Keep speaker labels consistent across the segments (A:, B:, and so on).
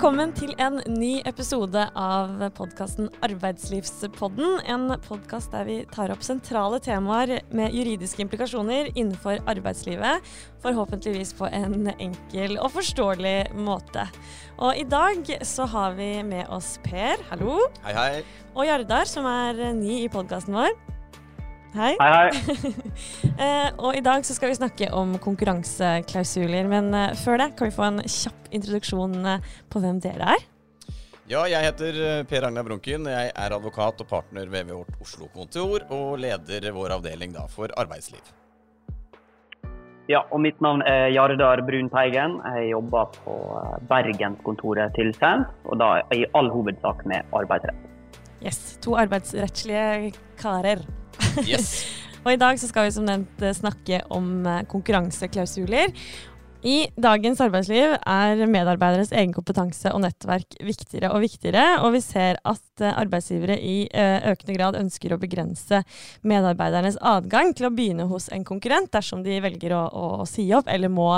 A: Velkommen til en ny episode av podkasten Arbeidslivspodden. En podkast der vi tar opp sentrale temaer med juridiske implikasjoner innenfor arbeidslivet. Forhåpentligvis på en enkel og forståelig måte. Og i dag så har vi med oss Per, hallo.
B: Hei, hei.
A: Og Jardar, som er ny i podkasten vår. Hei.
C: Hei, hei.
A: eh, og i dag så skal vi snakke om konkurranseklausuler. Men eh, før det kan vi få en kjapp introduksjon eh, på hvem dere er.
B: Ja, jeg heter eh, Per Agnar Brunken. Jeg er advokat og partner ved vårt Oslo-kontor, og leder vår avdeling da for arbeidsliv.
C: Ja, og mitt navn er Jardar Brun-Teigen. Jeg jobber på eh, Bergenskontoret til SENT, og da i all hovedsak med arbeidsrett.
A: Yes, To arbeidsrettslige karer.
B: Yes.
A: og i dag så skal vi som nevnt eh, snakke om eh, konkurranseklausuler. I dagens arbeidsliv er medarbeideres egen kompetanse og nettverk viktigere og viktigere, og vi ser at eh, arbeidsgivere i økende grad ønsker å begrense medarbeidernes adgang til å begynne hos en konkurrent dersom de velger å, å si opp eller må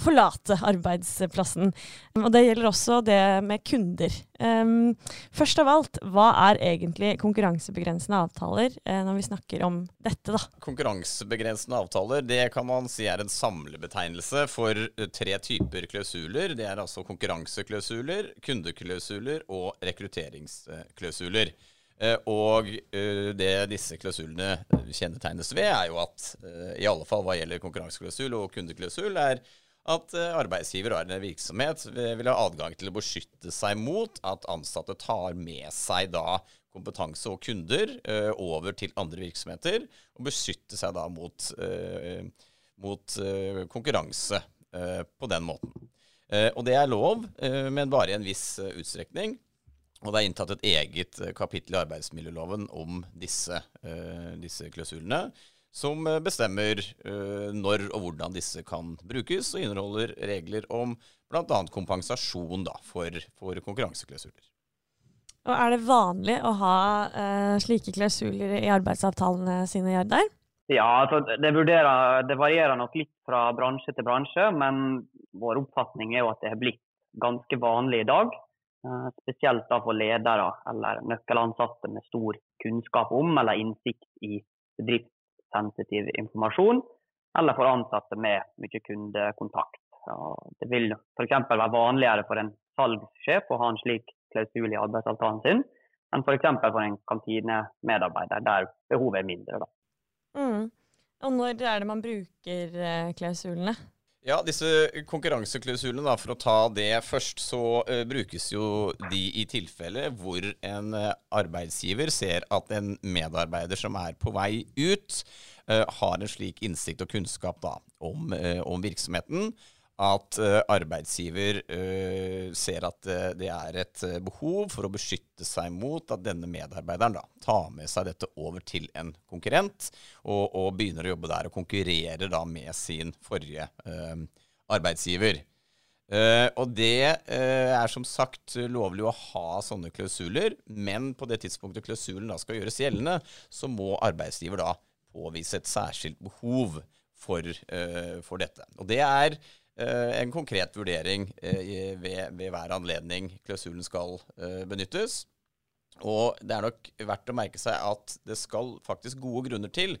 A: forlate arbeidsplassen. Og det gjelder også det med kunder. Um, først av alt, hva er egentlig konkurransebegrensende avtaler uh, når vi snakker om dette, da?
B: Konkurransebegrensende avtaler det kan man si er en samlebetegnelse for eh, tre typer klausuler. Det er altså konkurranseklausuler, kundeklausuler og rekrutteringsklausuler. Uh, og uh, det disse klausulene kjennetegnes ved, er jo at i alle fall hva gjelder konkurranseklausul og kundeklausul, er at eh, arbeidsgiver og en virksomhet vil ha adgang til å beskytte seg mot at ansatte tar med seg da kompetanse og kunder uh, over til andre virksomheter, og beskytte seg da mot, uh, mot uh, konkurranse på den måten. og det er lov, men bare i en viss utstrekning. Og det er inntatt et eget kapittel i arbeidsmiljøloven om disse, disse klausulene som eh, bestemmer uh, når og hvordan disse kan brukes, og inneholder regler om bl.a. kompensasjon da, for, for konkurranseklausuler.
A: Og Er det vanlig å ha uh, slike klausuler i arbeidsavtalene sine, Jardar?
C: Ja, altså det, vurderer, det, varierer nok litt fra bransje til bransje, men vår oppfatning er jo at det har blitt ganske vanlig i dag. Uh, spesielt da for ledere eller nøkkelansatte med stor kunnskap om eller innsikt i bedrift sensitiv informasjon, eller for ansatte med mye kundekontakt. Det vil f.eks. være vanligere for en salgssjef å ha en slik klausul i arbeidsavtalen sin, enn f.eks. For, en kantinemedarbeider, der behovet er mindre.
A: Mm. Og når er det man bruker eh, klausulene?
B: Ja, disse konkurranseklausulene, for å ta det først, så uh, brukes jo de i tilfelle hvor en uh, arbeidsgiver ser at en medarbeider som er på vei ut, uh, har en slik innsikt og kunnskap da, om, om virksomheten at uh, arbeidsgiver uh, ser at uh, det er et behov for å beskytte seg mot at denne medarbeideren da, tar med seg dette over til en konkurrent, og, og begynner å jobbe der og konkurrerer da med sin forrige arbeidsgiver. og det er som sagt lovlig å ha sånne klausuler, men på det tidspunktet klausulen da skal gjøres gjeldende, så må arbeidsgiver da påvise et særskilt behov for, for dette. Og det er Eh, en konkret vurdering eh, ved, ved, hver anledning klausulen skal eh, benyttes. Og det er nok verdt å merke seg at det skal faktisk gode grunner til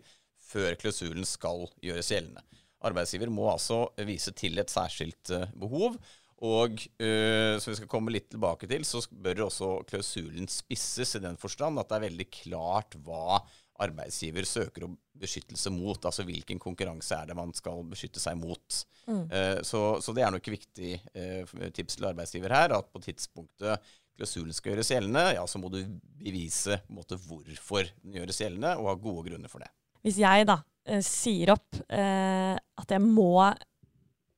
B: før klausulen skal gjøres gjeldende. Arbeidsgiver må altså vise til et særskilt behov. Og øh, som vi skal komme litt tilbake til, så bør også klausulen spisses i den forstand at det er veldig klart hva arbeidsgiver søker om beskyttelse mot. Altså hvilken konkurranse er det man skal beskytte seg mot. Mm. Uh, så, så, det er nok viktig uh, tips til arbeidsgiver her, at på tidspunktet klausulen skal gjøres gjeldende, ja, så må du bevise måte, hvorfor den gjøres gjeldende, og ha gode grunner for det.
A: Hvis jeg da uh, sier opp at jeg må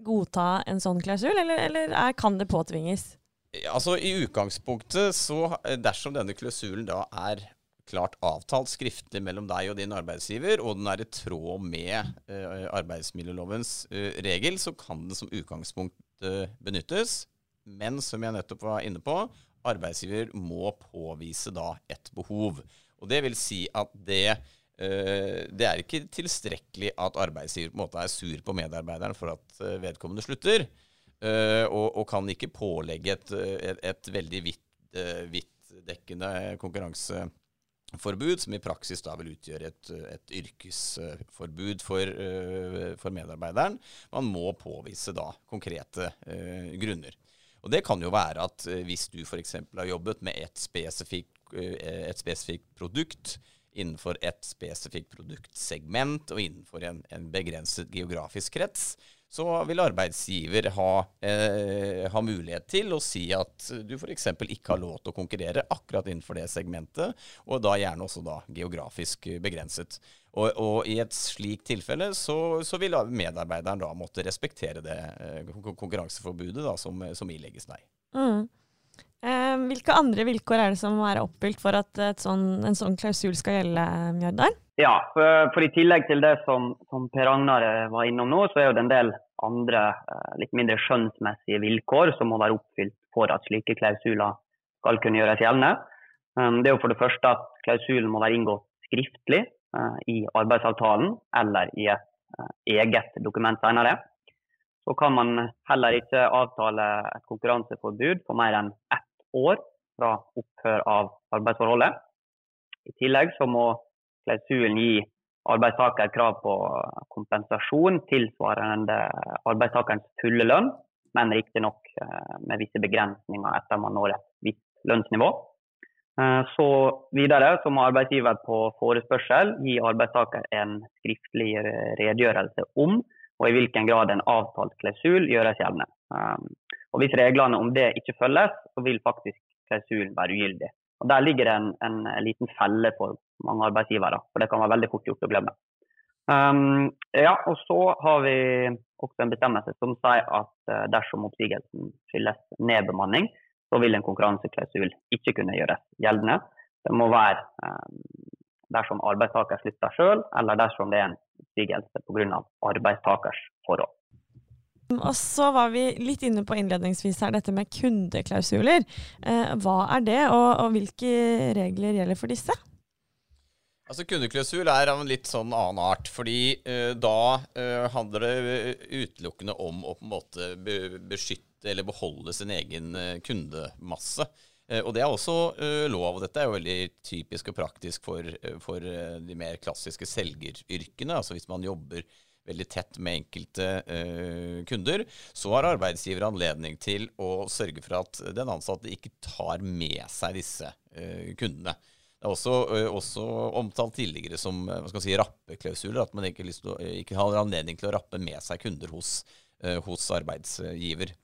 A: godta en sånn klausul, eller, eller er, kan det påtvinges?
B: Altså I utgangspunktet, så dersom denne klausulen da er klart avtalt skriftlig mellom deg og din arbeidsgiver, og den er i tråd med uh, arbeidsmiljølovens uh, regel, så kan den som utgangspunkt uh, benyttes. Men som jeg nettopp var inne på, arbeidsgiver må påvise da et behov. Og det vil si at det, det er ikke tilstrekkelig at arbeidsgiver på en måte er sur på medarbeideren for at vedkommende slutter. og, og, kan ikke pålegge et, et, et veldig vidt, dekkende konkurranse forbud, som i praksis da vil utgjøre et, et yrkesforbud for, uh, for, medarbeideren. Man må påvise da konkrete uh, grunner. Og Det kan jo være at uh, hvis du f.eks. har jobbet med et spesifikt, et spesifikt, produkt innenfor et spesifikt produktsegment og innenfor en, en begrenset geografisk krets, så vil arbeidsgiver ha, eh, ha, mulighet til å si at du f.eks. ikke har lov til å konkurrere akkurat innenfor det segmentet, og da gjerne også da geografisk begrenset. Og, og i et slikt tilfelle så, så, vil medarbeideren da måtte respektere det eh, konkurranseforbudet da, som, som ilegges deg. Mm.
A: Eh, hvilke andre vilkår er det som må være oppfylt for at sånn, en sånn klausul skal gjelde, Mjørdal?
C: Ja, for, for, i tillegg til det som, som Per Agnar var innom nå, så er det en del andre eh, litt mindre skjønnsmessige vilkår som må være oppfylt for at slike klausuler skal kunne gjøres gjeldende. Um, det er jo for det første at klausulen må være inngått skriftlig i arbeidsavtalen eller i et eget dokument senere. Så kan man heller ikke avtale et konkurranseforbud for mer enn år fra opphør av arbeidsforholdet. I tillegg så må klausulen gi arbeidstaker krav på kompensasjon tilsvarende arbeidstakerens fulle lønn, men riktignok eh, med visse begrensninger etter man når et visst lønnsnivå. Eh, så videre så må arbeidsgiver på forespørsel gi arbeidstaker en skriftlig redegjørelse om og i hvilken grad en avtalt klausul gjøres gjeldende. Eh, og Hvis reglene om det ikke følges, så vil faktisk klausulen være ugyldig. Og Der ligger det en, en liten felle for mange arbeidsgivere, for det kan være veldig fort gjort å glemme. Um, ja, og så har vi også en bestemmelse som sier at uh, dersom oppsigelsen skyldes nedbemanning, så vil en konkurranseklausul ikke kunne gjøres gjeldende. Det må være um, dersom arbeidstaker slutter selv, eller dersom det er en oppsigelse pga. arbeidstakers forhold.
A: Og så var vi litt inne på innledningsvis her dette med kundeklausuler. Eh, hva er det, og, og, hvilke regler gjelder for disse?
B: Altså Kundeklausul er av en litt sånn annen art. fordi eh, da eh, handler det utelukkende om å på en måte beskytte eller beholde sin egen eh, kundemasse. Eh, og det er også eh, lov. og Dette er jo veldig typisk og praktisk for, for de mer klassiske selgeryrkene. Altså hvis man jobber veldig tett med enkelte uh, kunder, så har arbeidsgiver anledning til å sørge for at den ansatte ikke tar med seg disse uh, kundene. Det er også, uh, også, omtalt tidligere som si, rappeklausuler. At man ikke, ikke, har anledning til å rappe med seg kunder hos, hos arbeidsgiver.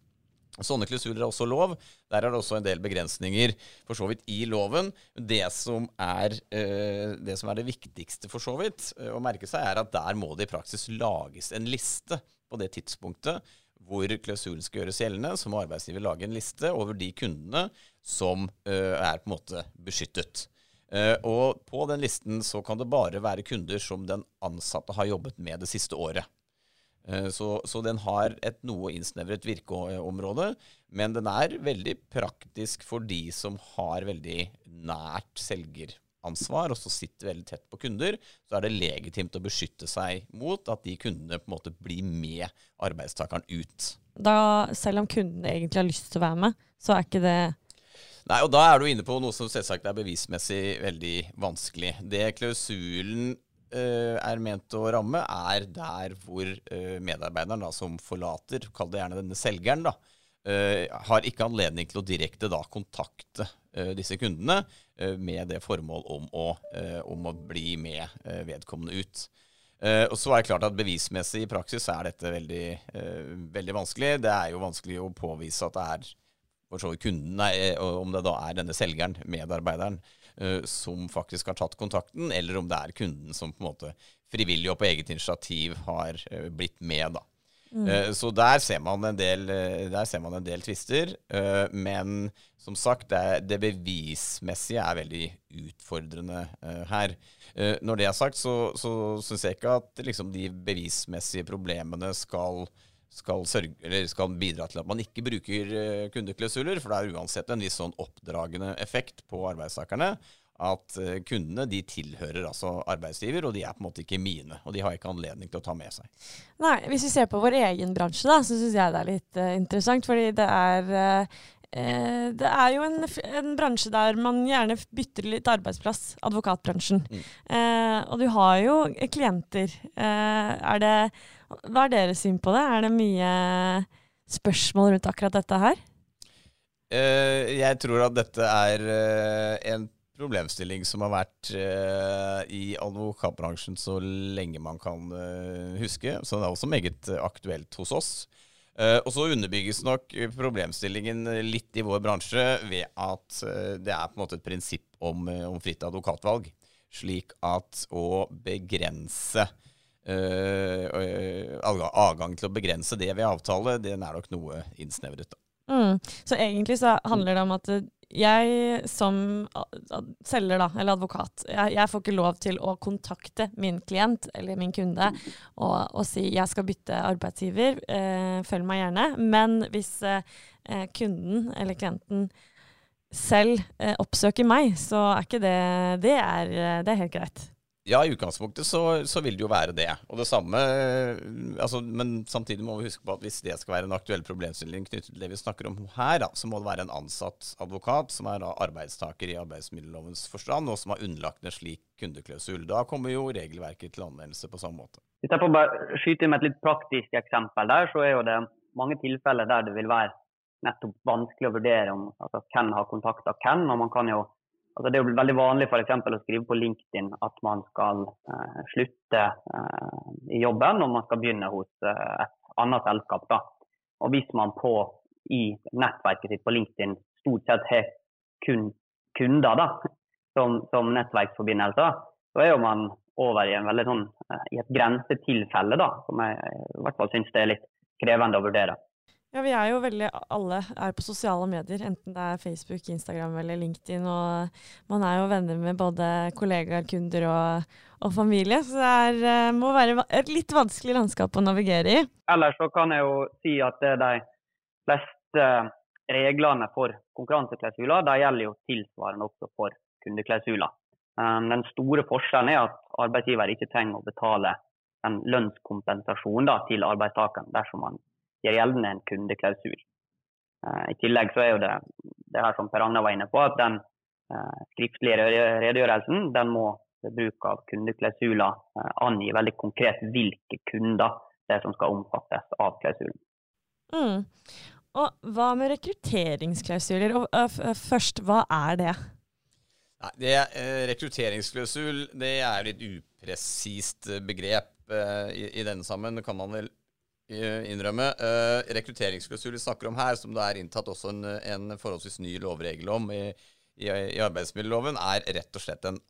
B: Sånne klausuler er også lov. Der er det også en del begrensninger for så vidt i loven. Det som er, eh, det, som er det, viktigste for så vidt eh, å merke seg, er at der må det i praksis lages en liste på det tidspunktet hvor klausulen skal gjøres gjeldende. Så må arbeidsgiver lage en liste over de kundene som eh, er på en måte beskyttet. Og på den listen så kan det bare være kunder som den ansatte har jobbet med det siste året. Eh, så, så, den har et noe innsnevret virkeområde, men den er veldig praktisk for de som har veldig nært selgeransvar, og så sitter veldig tett på kunder. Så er det legitimt å beskytte seg mot at de kundene på en måte blir med arbeidstakeren ut.
A: Da, selv om kundene egentlig har lyst til å være med, så er ikke det
B: Nei, og Da er du inne på noe som selvsagt er bevismessig veldig vanskelig. Det klausulen er ment å ramme, er der hvor uh, medarbeideren da, som forlater, kall det gjerne denne selgeren, da, uh, har ikke anledning til å direkte da kontakte disse kundene med det formål om å, om å bli med vedkommende ut. og så er det klart at Bevismessig i praksis er dette veldig, veldig vanskelig. Det er jo vanskelig å påvise at det er for så vidt kunden, om det da er denne selgeren, medarbeideren, som faktisk har tatt kontakten, eller om det er kunden som på en måte frivillig og på eget initiativ har uh, blitt med. da. Mm. Uh, så der ser man en del, der en del tvister. men som sagt, det, det, bevismessige er veldig utfordrende her. når det er sagt, så, så syns jeg ikke at liksom, de bevismessige problemene skal skal, sørge, skal, bidra til at man ikke bruker kundeklausuler, for det er uansett en viss sånn oppdragende effekt på arbeidstakerne at uh, kundene de tilhører altså arbeidsgiver, og de er på en måte ikke mine. Og de har ikke anledning til å ta med seg.
A: Nei, Hvis vi ser på vår egen bransje, da, så syns jeg det er litt uh, interessant. Fordi det er uh det er jo en, en, bransje der man gjerne bytter litt arbeidsplass, advokatbransjen. Mm. Eh, og du har jo klienter. Eh, er det, hva er deres syn på det? Er det mye spørsmål rundt akkurat dette her?
B: Uh, jeg tror at dette er uh, en problemstilling som har vært uh, i advokatbransjen så lenge man kan uh, huske. Så det er også meget aktuelt hos oss. Uh, og så underbygges nok problemstillingen litt i vår bransje ved at uh, det er på en måte et prinsipp om, uh, om fritt advokatvalg. Slik at å begrense Adgang til å begrense det ved avtale, den er nok noe innsnevret.
A: Mm. Så egentlig så handler det om at jeg som selger, da, eller advokat, jeg, jeg, får ikke lov til å kontakte min klient eller min kunde og, og si jeg skal bytte arbeidsgiver, eh, følg meg gjerne. Men hvis eh, kunden eller klienten selv eh, oppsøker meg, så er ikke det Det er, det er helt greit.
B: Ja, i utgangspunktet så, så, vil det jo være det. Og det samme, altså, Men samtidig må vi huske på at hvis det skal være en aktuell problemstilling knyttet til det vi snakker om her, da, så må det være en ansatt advokat som er da arbeidstaker i arbeidsmiddellovens forstand, og som har underlagt en slik kundeklausul. Da kommer jo regelverket til anvendelse på samme måte.
C: Hvis jeg får bare skyte inn med et litt praktisk eksempel der, så er jo det mange tilfeller der det vil være nettopp vanskelig å vurdere om altså, hvem har kontakta hvem. og man kan jo Altså det er jo veldig vanlig for å skrive på LinkedIn at man skal eh, slutte eh, jobben og man skal begynne hos eh, et annet selskap. Da. Og hvis man på, i nettverket sitt på LinkedIn stort sett har kun kunder da, som, som nettverksforbindelser, så er jo man over i, veldig sånn, eh, i et grensetilfelle da, som jeg i hvert fall syns det er litt krevende å vurdere.
A: Ja, vi er jo veldig Alle er på sosiale medier, enten det er Facebook, Instagram eller LinkedIn. Og man er jo venner med både kollegaer, kunder og, og familie. Så det er, eh, må være et litt vanskelig landskap å navigere i.
C: Ellers så kan jeg jo si at de fleste reglene for konkurranseklausuler de gjelder jo tilsvarende også for kundeklausuler. Um, den store forskjellen er at arbeidsgiver ikke trenger å betale en lønnskompensasjon da, til arbeidstakeren dersom man gjør gjeldende en kundeklausul. Eh, I tillegg så er jo det, det her som Per Agnar var inne på, at den eh, skriftlige redegjørelsen den må ved bruk av kundeklausuler eh, angi veldig konkret hvilke kunder det er som skal omfattes av klausulen.
A: Mm. Og Hva med rekrutteringsklausuler? Og, uh, først, hva er det?
B: Nei, det uh, rekrutteringsklausul det er et upresist begrep uh, i, i denne sammen. kan man vel innrømme. Uh, rekrutteringsklausul vi snakker om her, som det er inntatt også en, en forholdsvis ny lovregel om i, i, i, arbeidsmiljøloven, er rett og slett en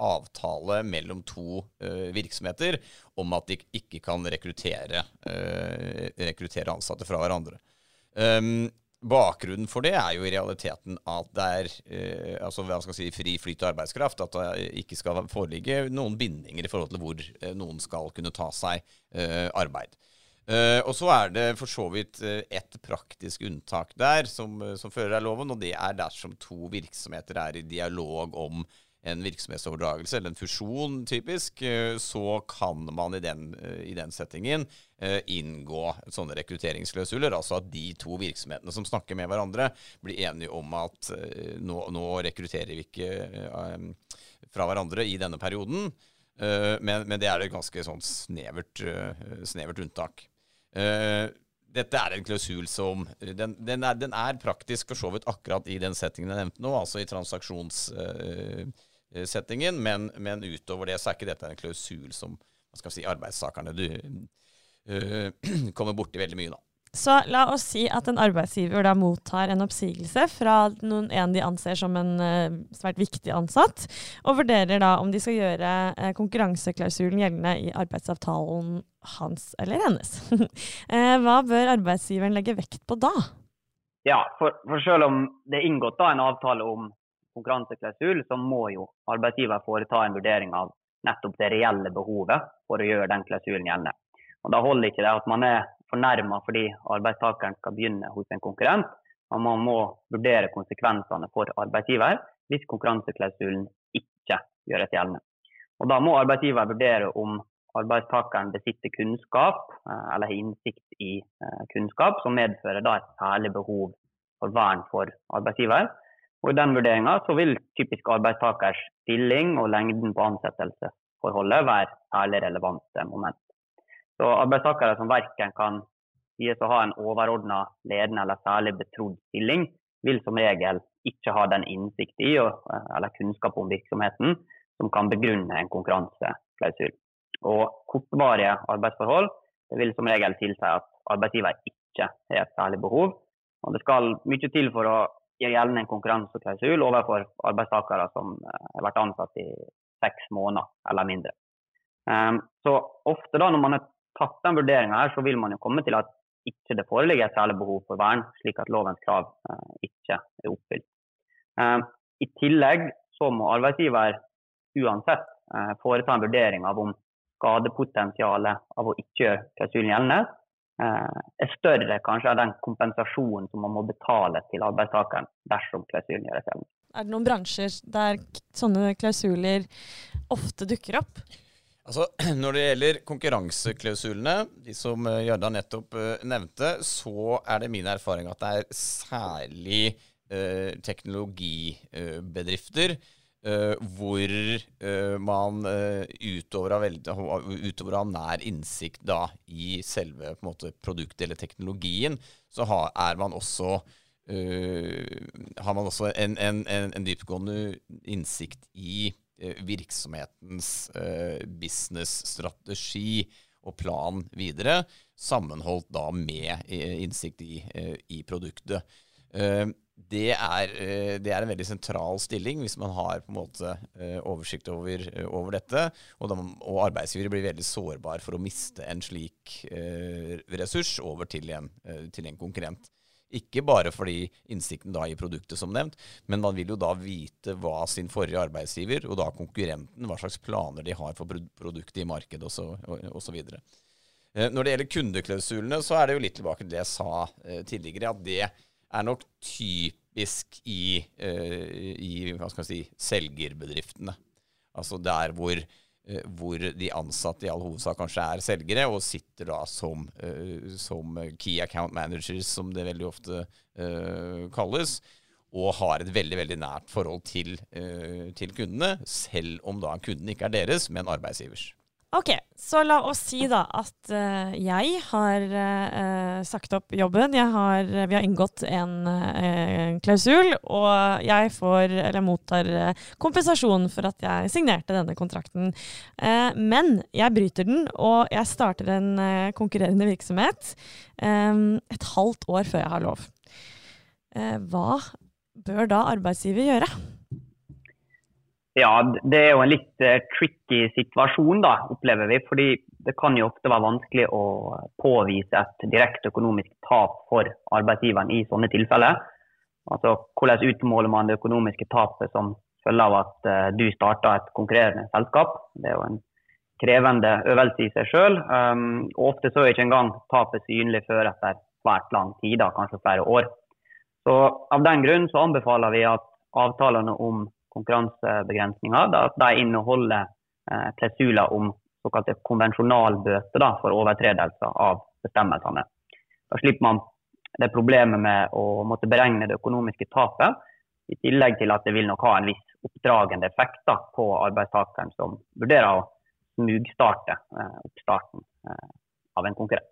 B: avtale mellom to uh, virksomheter om at de ikke kan rekruttere, uh, rekruttere ansatte fra hverandre. Um, bakgrunnen for det er jo i realiteten at det er eh, altså, hva skal si, fri flyt av arbeidskraft. At det ikke skal foreligge noen bindinger i forhold til hvor eh, noen skal kunne ta seg eh, arbeid. Uh, og så er det for så vidt uh, ett praktisk unntak der som, uh, som fører av loven, og det er dersom to virksomheter er i dialog om en virksomhetsoverdragelse eller en fusjon, typisk, så kan man i den, i den settingen inngå sånne rekrutteringsklausuler. Altså at de to virksomhetene som snakker med hverandre, blir enige om at nå, nå rekrutterer vi ikke fra hverandre i denne perioden. Men, men, det er et ganske sånn snevert, snevert unntak. Uh, dette er en klausul som den, den, er, den, er, praktisk for så vidt akkurat i den settingen jeg nevnte nå, altså i transaksjonssettingen, uh, men, men, utover det så er ikke dette en klausul som hva skal si, arbeidstakerne du, uh, kommer borti veldig mye. da.
A: Så la oss si at en arbeidsgiver da mottar en oppsigelse fra noen, en de anser som en uh, svært viktig ansatt, og vurderer da om de skal gjøre uh, konkurranseklausulen gjeldende i arbeidsavtalen hans eller hennes. uh, hva bør arbeidsgiveren legge vekt på da?
C: Ja, for, for selv om det er inngått da en avtale om konkurranseklausul, så må jo arbeidsgiver foreta en vurdering av nettopp det reelle behovet for å gjøre den klausulen gjeldende. Og Da holder ikke det at man er fornærma fordi arbeidstakeren skal begynne hos en konkurrent. Og man må vurdere konsekvensene for arbeidsgiver hvis konkurranseklausulen ikke gjøres gjeldende. Og Da må arbeidsgiver vurdere om arbeidstakeren besitter kunnskap eh, eller har innsikt i eh, kunnskap som medfører da et særlig behov for vern for arbeidsgiver. Og I den vurderinga vil typisk arbeidstakers stilling og lengden på ansettelsesforholdet være særlig relevante moment. Så Arbeidstakere som verken kan sies å ha en overordna ledende eller særlig betrodd stilling, vil som regel ikke ha den innsikt i eh, eller kunnskap om virksomheten som kan begrunne en konkurranseklausul. Og kortvarige arbeidsforhold vil som regel tilsi at arbeidsgiver ikke har et særlig behov. Og det skal mye til for å gjøre gjeldende en konkurranseklausul overfor arbeidstakere som eh, har vært ansatt i seks måneder eller mindre. Um, så ofte da når man har tatt den vurderinga her, så vil man jo komme til at ikke det foreligger et særlig behov for vern, slik at lovens krav eh, ikke er oppfylt. Eh, I tillegg så må arbeidsgiver uansett eh, foreta en vurdering av om skadepotensialet av å ikke gjøre klausulen gjeldende eh, er større kanskje av den kompensasjonen som man må betale til arbeidstakeren dersom klausulen gjøres gjeldende.
A: Er det noen bransjer der sånne klausuler ofte dukker opp?
B: Altså, Når det gjelder konkurranseklausulene, de som eh, Jarda nettopp nevnte, så er det min erfaring at det er særlig eh, teknologibedrifter eh, hvor eh, man uh, utover, av utover av nær innsikt da, i selve måte, produktet eller teknologien, så har, er man også har man også en, en, en, en dyptgående innsikt i virksomhetens businessstrategi og plan videre, sammenholdt da med innsikt i, i produktet. Det er, eh, det er, en veldig sentral stilling hvis man har på en måte eh, oversikt over, eh, over dette. Og, de, og, arbeidsgivere blir veldig sårbar for å miste en slik eh, ressurs over til en, til en, konkurrent. Ikke bare fordi innsikten da i produktet, som nevnt, men man vil jo da vite hva sin forrige arbeidsgiver, og da konkurrenten, hva slags planer de har for produktet i markedet osv. Når det gjelder kundeklausulene, så er det jo litt tilbake til det jeg sa tidligere, at det er nok typisk i, uh, i hva skal si, selgerbedriftene. Altså der hvor, hvor, de ansatte i all hovedsak kanskje er selgere, og sitter da som, uh, som key account managers, som det veldig ofte kalles. Og har et veldig veldig nært forhold til, til kundene, selv om da kunden ikke er deres, men arbeidsgivers.
A: Ok, så la oss si da at uh, jeg har uh, sagt opp jobben. Har, vi har inngått en uh, klausul, og jeg får, eller mottar kompensasjon for at jeg signerte denne kontrakten. men jeg bryter den, og jeg starter en konkurrerende virksomhet um, et halvt år før jeg har lov. hva bør da arbeidsgiver gjøre?
C: Ja, det er jo en litt uh, tricky situasjon, da, opplever vi. Fordi det kan jo ofte være vanskelig å påvise et direkte økonomisk tap for arbeidsgiveren i sånne tilfeller. Altså, Hvordan utmåler man det økonomiske tapet som følge av at uh, du starta et konkurrerende selskap? Det er jo en krevende øvelse i seg sjøl. Um, og ofte så er ikke engang tapet synlig før etter svært lang tid, da, kanskje flere år. Så Av den grunn så anbefaler vi at avtalene om konkurransebegrensninger. Da, de inneholder eh, klausuler om såkalte konvensjonalbøter da, for overtredelser av bestemmelsene. Da slipper man det problemet med å måtte beregne det økonomiske tapet, i tillegg til at det vil nok ha en viss oppdragende effekt da, på arbeidstakeren som vurderer å smugstarte eh, oppstarten eh, av en konkurrent.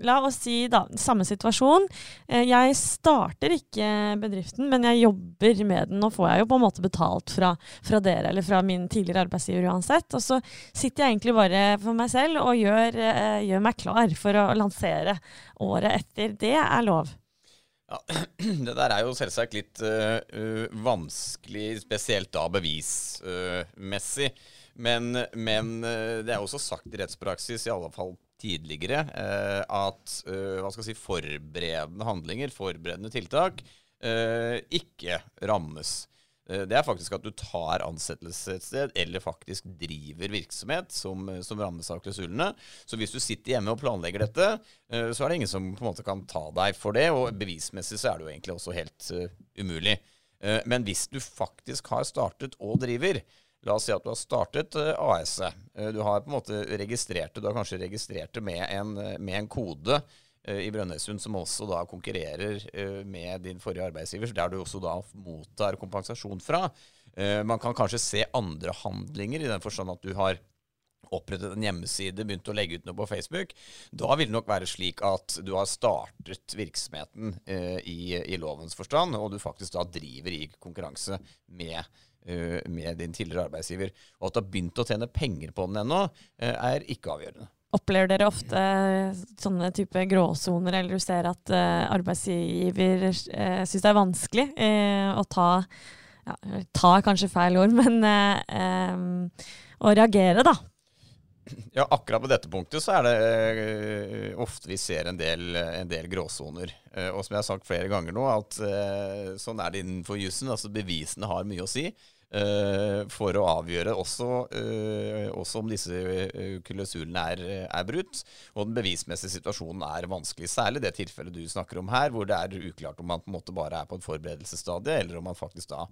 A: La oss si da, samme situasjon. Eh, jeg starter ikke bedriften, men jeg jobber med den. Nå får jeg jo på en måte betalt fra, fra, dere eller fra min tidligere arbeidsgiver uansett. Og så sitter jeg egentlig bare for meg selv og gjør, eh, gjør meg klar for å lansere året etter. Det er lov.
B: Ja, Det der er jo selvsagt litt uh, vanskelig, spesielt da bevismessig. Uh, men, men det er også sagt i rettspraksis, i alle fall tidligere eh, at eh, hva skal jeg si, forberedende handlinger, forberedende tiltak, eh, ikke rammes. Det er faktisk at du tar ansettelse et sted, eller faktisk driver virksomhet som, som, rammes av klausulene. Så hvis du sitter hjemme og planlegger dette, så er det ingen som på en måte kan ta deg for det. Og bevismessig så er det jo egentlig også helt umulig. Men hvis du faktisk har startet og driver, La oss si at du har startet AS-et. Du har på en måte registrert det. Du har kanskje registrert det med en, med en kode i Brønnøysund som også da konkurrerer med din forrige arbeidsgiver, der du også da mottar kompensasjon fra. Man kan kanskje se andre handlinger, i den forstand at du har opprettet en hjemmeside, begynt å legge ut noe på Facebook, da vil det nok være slik at du har startet virksomheten eh, i, i, lovens forstand, og du faktisk da driver i konkurranse med, eh, med din tidligere arbeidsgiver. Og at du har begynt å tjene penger på den ennå, eh, er ikke avgjørende.
A: Opplever dere ofte sånne type gråsoner, eller du ser at arbeidsgiver syns det er vanskelig å ta ja, Ta kanskje feil ord, men å reagere da,
B: ja, akkurat på dette punktet så er det uh, ofte vi ser en del, en del gråsoner. Uh, og som jeg har sagt flere ganger nå, at uh, sånn er det innenfor jussen. Altså bevisene har mye å si for å avgjøre også, også om disse klausulene er, er, brutt. Og den bevismessige situasjonen er vanskelig. Særlig det tilfellet du snakker om her, hvor det er uklart om man på en måte bare er på et forberedelsesstadie, eller om man faktisk da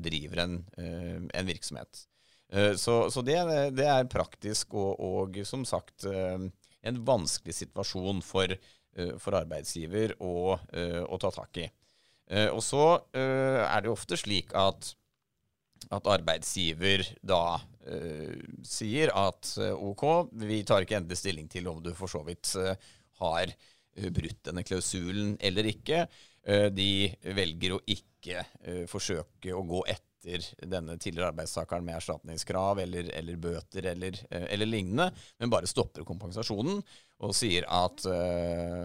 B: driver en, en virksomhet. Eh, så, så det, det, er praktisk og, og, som sagt eh, en vanskelig situasjon for, eh, for arbeidsgiver å, å, ta tak i. Og så er det jo ofte slik at, at arbeidsgiver da sier at OK, vi tar ikke endelig stilling til om du for så vidt har brutt denne klausulen eller ikke. De velger å ikke forsøke å gå etter etter denne tidligere arbeidstakeren med erstatningskrav eller, eller bøter eller, eh, eller, lignende, men bare stopper kompensasjonen og sier at uh,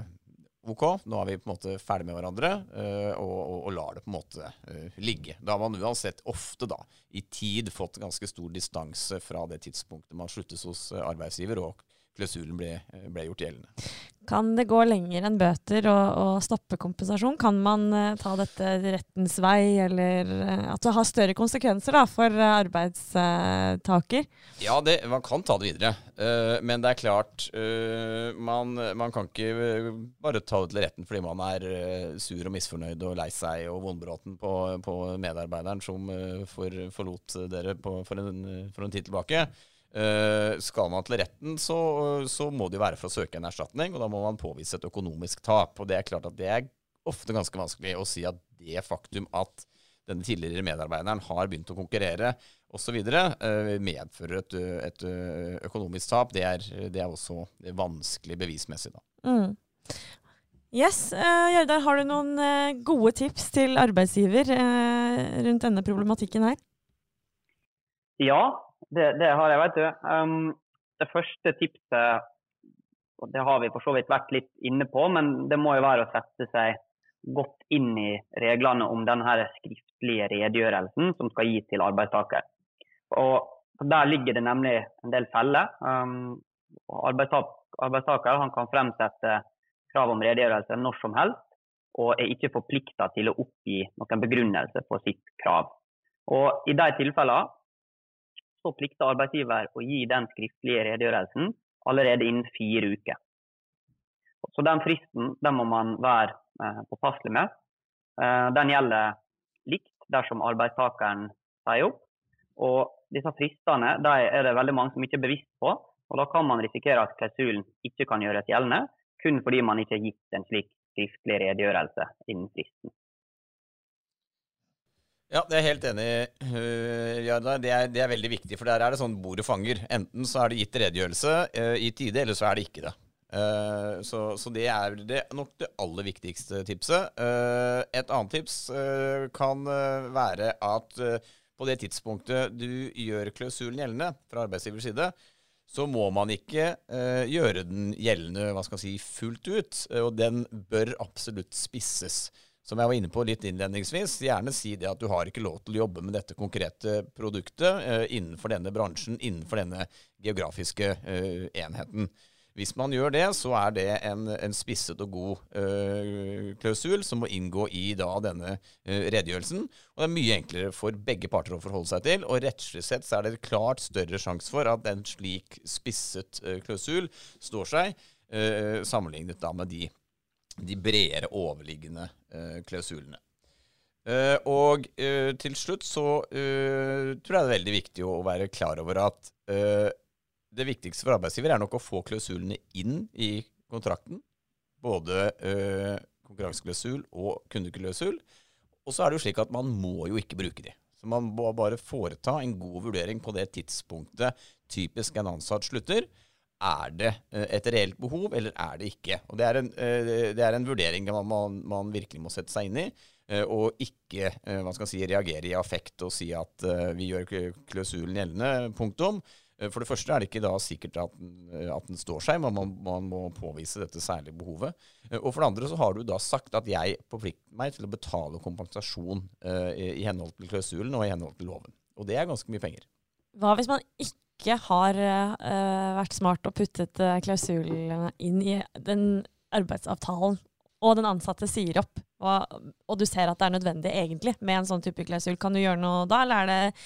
B: OK, nå er vi på en måte ferdig med hverandre, uh, og, og, og, lar det på en måte uh, ligge. Da har man uansett ofte da, i tid fått ganske stor distanse fra det tidspunktet man sluttes hos arbeidsgiver og klausulen ble, ble, gjort gjeldende.
A: Kan det gå lenger enn bøter og stoppe kompensasjon? Kan man uh, ta dette rettens vei, eller uh, at det har større konsekvenser da, for uh, arbeidstaker?
B: Ja, det, man kan ta det videre. men det er klart, man, man, kan ikke bare ta det til retten fordi man er sur og misfornøyd og lei seg og vondbråten på, på medarbeideren som for, forlot dere på, for, en, for en tid tilbake. Uh, skal man til retten, så, så, må det jo være for å søke en erstatning, og da må man påvise et økonomisk tap. Og det er klart at det er ofte ganske vanskelig å si at det faktum at denne tidligere medarbeideren har begynt å konkurrere osv., eh, medfører et, et, økonomisk tap. Det er, det er også vanskelig bevismessig, da. Mm.
A: Yes, uh, Gjerdar, har du noen uh, gode tips til arbeidsgiver rundt denne problematikken her?
C: Ja, det, det, har jeg, vet du. Um, det første tipset, og det har vi for så vidt vært litt inne på, men det må jo være å sette seg godt inn i reglene om denne skriftlige redegjørelsen som skal gis til arbeidstaker. Og Der ligger det nemlig en del feller. Um, arbeidstaker han kan fremsette krav om redegjørelse når som helst, og er ikke forplikta til å oppgi noen begrunnelse for sitt krav. Og I de tilfellene så plikter arbeidsgiver å gi den skriftlige redegjørelsen allerede innen fire uker. Så Den fristen den må man være eh, påpasselig med. Eh, den gjelder likt dersom arbeidstakeren sier opp. Og disse fristene de er det veldig mange som ikke er bevisst på. og Da kan man risikere at klausulen ikke kan gjøres gjeldende, kun fordi man ikke har gitt en slik skriftlig redegjørelse innen fristen.
B: Ja, det er helt enig Jardar. Det, det, er veldig viktig, for der er det sånn bordet fanger. Enten så er det gitt redegjørelse uh, i tide, eller så er det ikke det. Uh, så, så, det er det, nok det aller viktigste tipset. Uh, et annet tips kan være at på det tidspunktet du gjør klausulen gjeldende fra arbeidsgivers side, så må man ikke gjøre den gjeldende hva skal si, fullt ut. og den bør absolutt spisses som jeg var inne på litt innledningsvis, gjerne si det at du har ikke lov til å jobbe med dette konkrete produktet eh, innenfor denne bransjen, innenfor denne geografiske eh, enheten. Hvis man gjør det, så er det en, en spisset og god øh, klausul som må inngå i da, denne øh, redegjørelsen. Og det er mye enklere for begge parter å forholde seg til. Og rettslig sett så er det klart større sjanse for at en slik spisset øh, klausul står seg, sammenlignet da med de de bredere overliggende eh, klausulene. Uh, og uh, til slutt så tror jeg det er veldig viktig å være klar over at det viktigste for arbeidsgiver er nok å få klausulene inn i kontrakten. Både konkurranseklausul og kundeklausul. Og så er det jo slik at man må jo ikke bruke de. Så man må bare foreta en god vurdering på det tidspunktet typisk en ansatt slutter. Er det et reelt behov, eller er det ikke? Og Det er en, det er en vurdering man, man virkelig må sette seg inn i. Eh, og ikke man skal si, reagere i affekt og si at eh, vi gjør klausulen gjeldende. Punktum. For det første er det ikke da sikkert at at den står seg, men man, man, må påvise dette særlige behovet. Og for det andre så har du da sagt at jeg forplikter meg til å betale kompensasjon i henhold til klausulen og i henhold til loven. Og det er ganske mye penger.
A: Hva hvis man ikke har uh, vært smart og puttet klausulene inn i den arbeidsavtalen og den ansatte sier opp, og, og, du ser at det er nødvendig egentlig med en sånn type klausul, kan du gjøre noe da, eller er det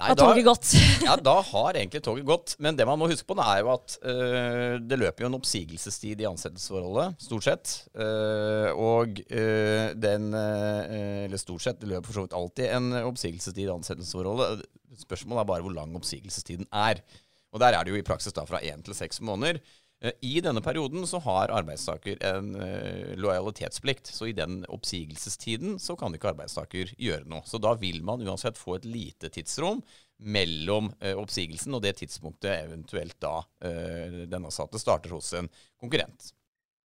A: Nei, har toget gått?
B: ja, da har egentlig toget gått. Men det man må huske på, er jo at øh, det løper jo en oppsigelsestid i ansettelsesforholdet, stort sett. Øh, og øh, den Eller stort sett, det løper for så vidt alltid en oppsigelsestid i ansettelsesforholdet. Spørsmålet er bare hvor lang oppsigelsestiden er. Og der er det jo i praksis da fra én til seks måneder. Eh, I denne perioden så har arbeidstaker en uh, lojalitetsplikt. Så i den oppsigelsestiden så kan ikke arbeidstaker gjøre noe. Så da vil man uansett få et lite tidsrom mellom uh, oppsigelsen og det tidspunktet eventuelt da den ansatte starter hos en konkurrent.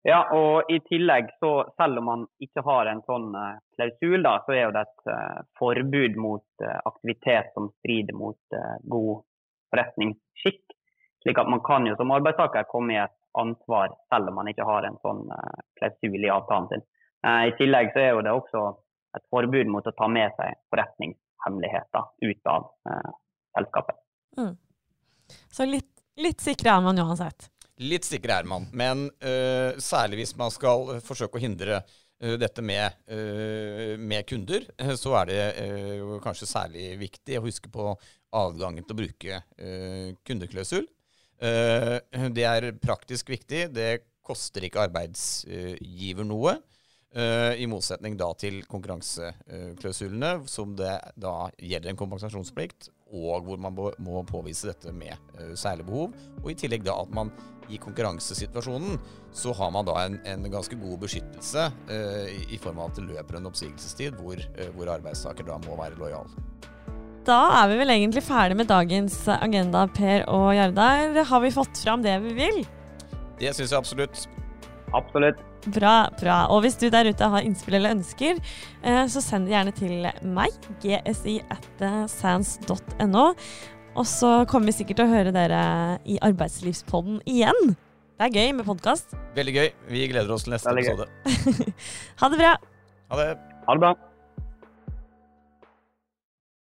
C: Ja, og i tillegg, så selv om man ikke har en sånn klausul, da, så er jo det et forbud mot aktivitet som strider mot god forretningsskikk. Slik at man kan jo som arbeidstaker komme i et ansvar selv om man ikke har en sånn uh, klausul i avtalen sin. Uh, I tillegg så er jo det også et forbud mot å ta med seg forretningshemmeligheter ut av uh, selskapet. Mm.
A: Så litt, litt sikre er man uansett?
B: Litt sikre er man, men uh, særlig hvis man skal forsøke å hindre uh, dette med, uh, med, kunder, så er det kanskje særlig viktig å huske på adgangen til å bruke kundeklausul. Eh, det er praktisk viktig. Det koster ikke arbeidsgiver noe. Uh, I motsetning da til konkurranseklausulene, som det da gjelder en kompensasjonsplikt, og hvor man må påvise dette med uh, særlig behov. Og i tillegg da at man i konkurransesituasjonen så har man da en, en ganske god beskyttelse i, form av at det løper en oppsigelsestid hvor, hvor arbeidstaker da må være lojal.
A: Da er vi vel egentlig ferdig med dagens agenda, Per og Jardar. Har vi fått fram det vi vil?
B: Det syns jeg absolutt.
C: Absolutt.
A: Bra, bra. Og hvis du der ute har innspill eller ønsker, eh, så send det gjerne til meg, gsi at sans.no. Og så kommer vi sikkert til å høre dere i Arbeidslivspodden igjen. Det er gøy med podkast.
B: Veldig gøy. Vi gleder oss til neste episode.
A: ha det bra.
B: Ha det.
C: Ha det bra.